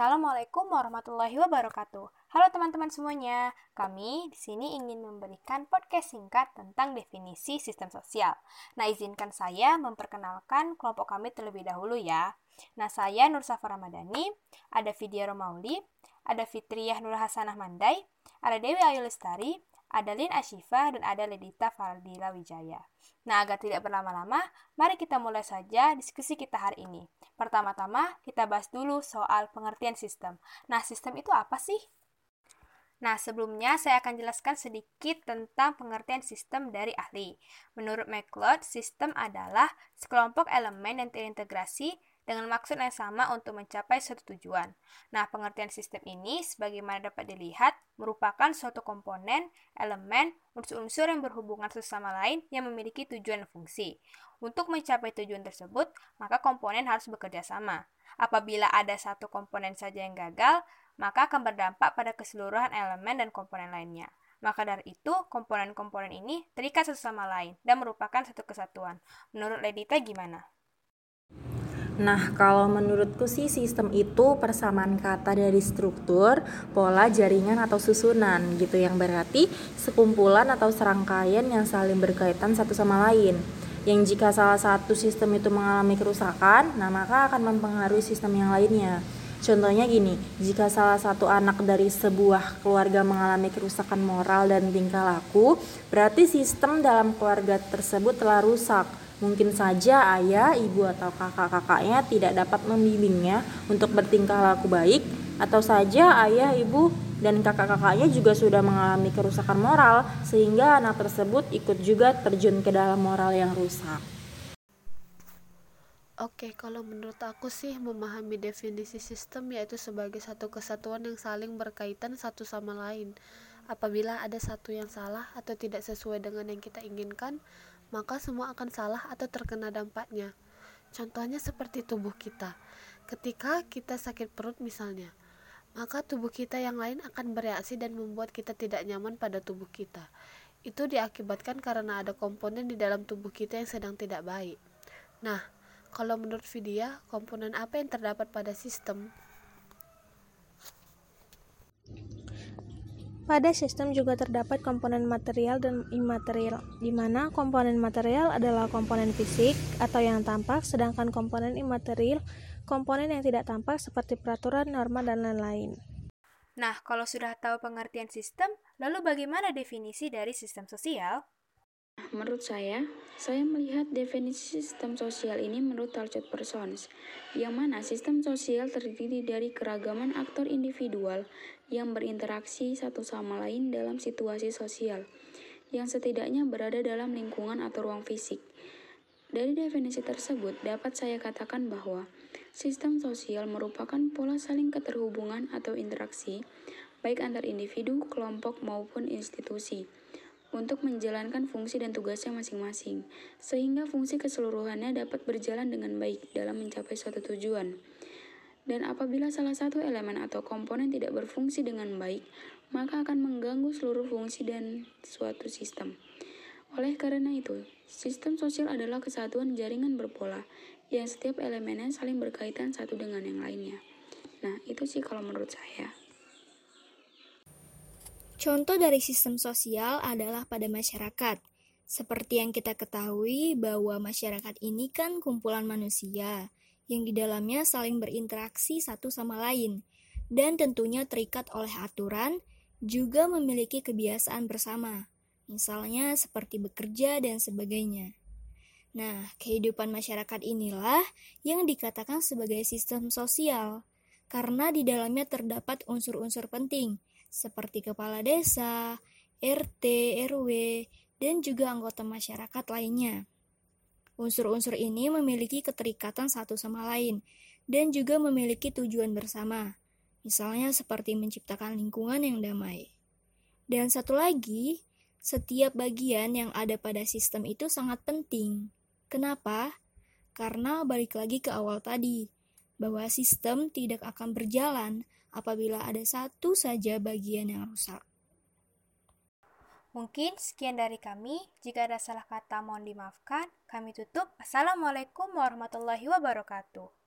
Assalamualaikum warahmatullahi wabarakatuh. Halo teman-teman semuanya. Kami di sini ingin memberikan podcast singkat tentang definisi sistem sosial. Nah, izinkan saya memperkenalkan kelompok kami terlebih dahulu ya. Nah, saya Nur Safar Ramadhani, ada Vidya Romauli, ada Fitriyah Nur Hasanah Mandai, ada Dewi Ayu Lestari, ada Lin Ashifa, dan ada Ledita Fardila Wijaya. Nah, agar tidak berlama-lama, mari kita mulai saja diskusi kita hari ini. Pertama-tama, kita bahas dulu soal pengertian sistem. Nah, sistem itu apa sih? Nah, sebelumnya saya akan jelaskan sedikit tentang pengertian sistem dari ahli. Menurut McLeod, sistem adalah sekelompok elemen yang terintegrasi dengan maksud yang sama untuk mencapai suatu tujuan. Nah, pengertian sistem ini sebagaimana dapat dilihat merupakan suatu komponen, elemen, unsur-unsur yang berhubungan satu sama lain yang memiliki tujuan dan fungsi. Untuk mencapai tujuan tersebut, maka komponen harus bekerja sama. Apabila ada satu komponen saja yang gagal, maka akan berdampak pada keseluruhan elemen dan komponen lainnya. Maka dari itu, komponen-komponen ini terikat satu sama lain dan merupakan satu kesatuan. Menurut Ledita gimana? Nah, kalau menurutku sih sistem itu persamaan kata dari struktur, pola, jaringan atau susunan gitu yang berarti sekumpulan atau serangkaian yang saling berkaitan satu sama lain. Yang jika salah satu sistem itu mengalami kerusakan, nah maka akan mempengaruhi sistem yang lainnya. Contohnya gini, jika salah satu anak dari sebuah keluarga mengalami kerusakan moral dan tingkah laku, berarti sistem dalam keluarga tersebut telah rusak Mungkin saja ayah, ibu, atau kakak-kakaknya tidak dapat membimbingnya untuk bertingkah laku baik, atau saja ayah, ibu, dan kakak-kakaknya juga sudah mengalami kerusakan moral, sehingga anak tersebut ikut juga terjun ke dalam moral yang rusak. Oke, kalau menurut aku sih memahami definisi sistem yaitu sebagai satu kesatuan yang saling berkaitan satu sama lain. Apabila ada satu yang salah atau tidak sesuai dengan yang kita inginkan, maka semua akan salah atau terkena dampaknya. Contohnya seperti tubuh kita. Ketika kita sakit perut misalnya, maka tubuh kita yang lain akan bereaksi dan membuat kita tidak nyaman pada tubuh kita. Itu diakibatkan karena ada komponen di dalam tubuh kita yang sedang tidak baik. Nah, kalau menurut Vidya, komponen apa yang terdapat pada sistem Pada sistem juga terdapat komponen material dan imaterial, di mana komponen material adalah komponen fisik atau yang tampak, sedangkan komponen imaterial komponen yang tidak tampak seperti peraturan, norma, dan lain-lain. Nah, kalau sudah tahu pengertian sistem, lalu bagaimana definisi dari sistem sosial? Menurut saya, saya melihat definisi sistem sosial ini menurut Talcott Persons, yang mana sistem sosial terdiri dari keragaman aktor individual yang berinteraksi satu sama lain dalam situasi sosial, yang setidaknya berada dalam lingkungan atau ruang fisik. Dari definisi tersebut, dapat saya katakan bahwa sistem sosial merupakan pola saling keterhubungan atau interaksi, baik antar individu, kelompok, maupun institusi untuk menjalankan fungsi dan tugasnya masing-masing, sehingga fungsi keseluruhannya dapat berjalan dengan baik dalam mencapai suatu tujuan. Dan apabila salah satu elemen atau komponen tidak berfungsi dengan baik, maka akan mengganggu seluruh fungsi dan suatu sistem. Oleh karena itu, sistem sosial adalah kesatuan jaringan berpola yang setiap elemennya saling berkaitan satu dengan yang lainnya. Nah, itu sih kalau menurut saya. Contoh dari sistem sosial adalah pada masyarakat. Seperti yang kita ketahui bahwa masyarakat ini kan kumpulan manusia yang di dalamnya saling berinteraksi satu sama lain dan tentunya terikat oleh aturan juga memiliki kebiasaan bersama. Misalnya seperti bekerja dan sebagainya. Nah, kehidupan masyarakat inilah yang dikatakan sebagai sistem sosial karena di dalamnya terdapat unsur-unsur penting seperti kepala desa, RT, RW, dan juga anggota masyarakat lainnya. Unsur-unsur ini memiliki keterikatan satu sama lain dan juga memiliki tujuan bersama, misalnya seperti menciptakan lingkungan yang damai. Dan satu lagi, setiap bagian yang ada pada sistem itu sangat penting. Kenapa? Karena balik lagi ke awal tadi, bahwa sistem tidak akan berjalan apabila ada satu saja bagian yang rusak. Mungkin sekian dari kami. Jika ada salah kata mohon dimaafkan. Kami tutup. Assalamualaikum warahmatullahi wabarakatuh.